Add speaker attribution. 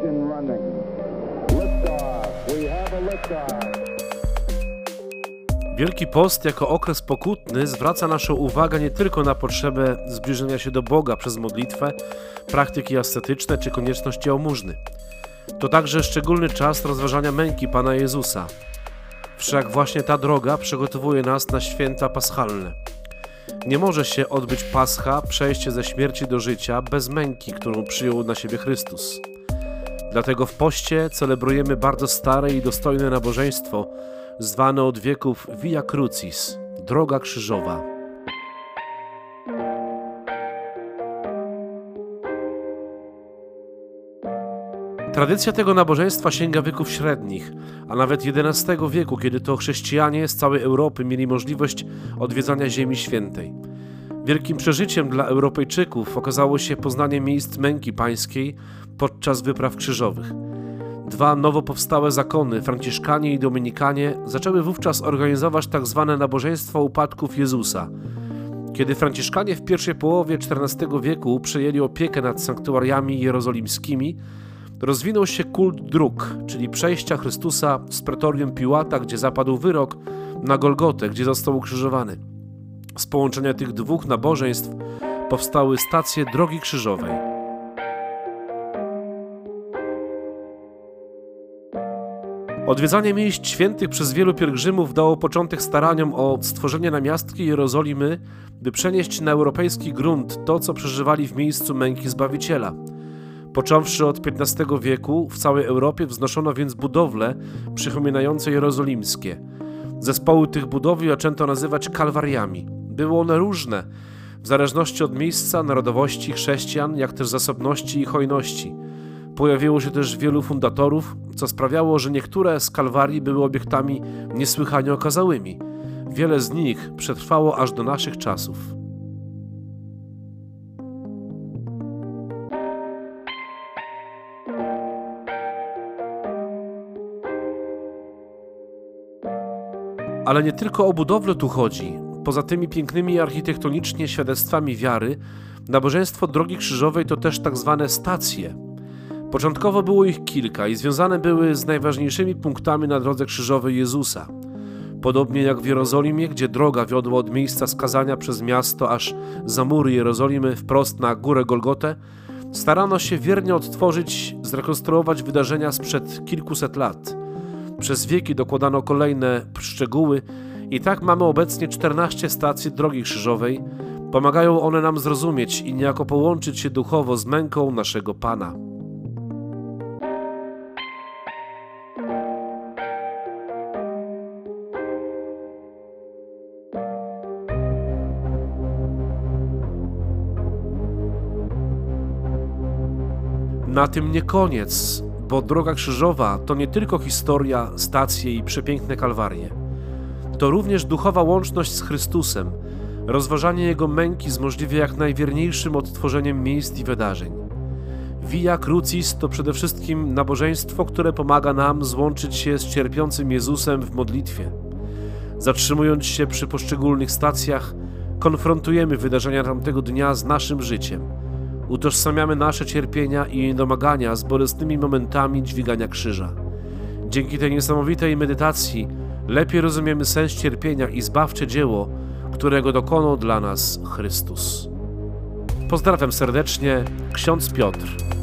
Speaker 1: engine running. Liftoff. We have a liftoff. Wielki Post jako okres pokutny zwraca naszą uwagę nie tylko na potrzebę zbliżenia się do Boga przez modlitwę, praktyki ascetyczne czy konieczność jałmużny. To także szczególny czas rozważania męki Pana Jezusa. Wszak właśnie ta droga przygotowuje nas na święta paschalne. Nie może się odbyć pascha, przejście ze śmierci do życia, bez męki, którą przyjął na siebie Chrystus. Dlatego w poście celebrujemy bardzo stare i dostojne nabożeństwo, zwane od wieków Via Crucis, droga krzyżowa. Tradycja tego nabożeństwa sięga wieków średnich, a nawet XI wieku, kiedy to chrześcijanie z całej Europy mieli możliwość odwiedzania Ziemi Świętej. Wielkim przeżyciem dla Europejczyków okazało się poznanie miejsc męki pańskiej podczas wypraw krzyżowych. Dwa nowo powstałe zakony, Franciszkanie i Dominikanie, zaczęły wówczas organizować tzw. Tak nabożeństwo upadków Jezusa. Kiedy Franciszkanie w pierwszej połowie XIV wieku przejęli opiekę nad sanktuariami jerozolimskimi, rozwinął się kult dróg, czyli przejścia Chrystusa z pretorium Piłata, gdzie zapadł wyrok, na Golgotę, gdzie został ukrzyżowany. Z połączenia tych dwóch nabożeństw powstały stacje drogi krzyżowej. Odwiedzanie miejsc świętych przez wielu pielgrzymów dało początek staraniom o stworzenie namiastki Jerozolimy, by przenieść na europejski grunt to, co przeżywali w miejscu męki Zbawiciela. Począwszy od XV wieku, w całej Europie wznoszono więc budowle przypominające jerozolimskie. Zespoły tych budowli zaczęto nazywać kalwariami. Były one różne, w zależności od miejsca, narodowości chrześcijan, jak też zasobności i hojności. Pojawiło się też wielu fundatorów, co sprawiało, że niektóre z kalwarii były obiektami niesłychanie okazałymi. Wiele z nich przetrwało aż do naszych czasów. Ale nie tylko o budowlę tu chodzi. Poza tymi pięknymi architektonicznie świadectwami wiary, nabożeństwo Drogi Krzyżowej to też tak zwane stacje. Początkowo było ich kilka i związane były z najważniejszymi punktami na drodze krzyżowej Jezusa. Podobnie jak w Jerozolimie, gdzie droga wiodła od miejsca skazania przez miasto aż za mury Jerozolimy wprost na górę Golgotę, starano się wiernie odtworzyć, zrekonstruować wydarzenia sprzed kilkuset lat – przez wieki dokładano kolejne szczegóły i tak mamy obecnie 14 stacji drogi krzyżowej. Pomagają one nam zrozumieć i niejako połączyć się duchowo z męką naszego Pana. Na tym nie koniec bo droga krzyżowa to nie tylko historia, stacje i przepiękne kalwarie. To również duchowa łączność z Chrystusem, rozważanie Jego męki z możliwie jak najwierniejszym odtworzeniem miejsc i wydarzeń. Via Crucis to przede wszystkim nabożeństwo, które pomaga nam złączyć się z cierpiącym Jezusem w modlitwie. Zatrzymując się przy poszczególnych stacjach, konfrontujemy wydarzenia tamtego dnia z naszym życiem – utożsamiamy nasze cierpienia i domagania z bolesnymi momentami dźwigania krzyża. Dzięki tej niesamowitej medytacji lepiej rozumiemy sens cierpienia i zbawcze dzieło, którego dokonał dla nas Chrystus. Pozdrawiam serdecznie, ksiądz Piotr.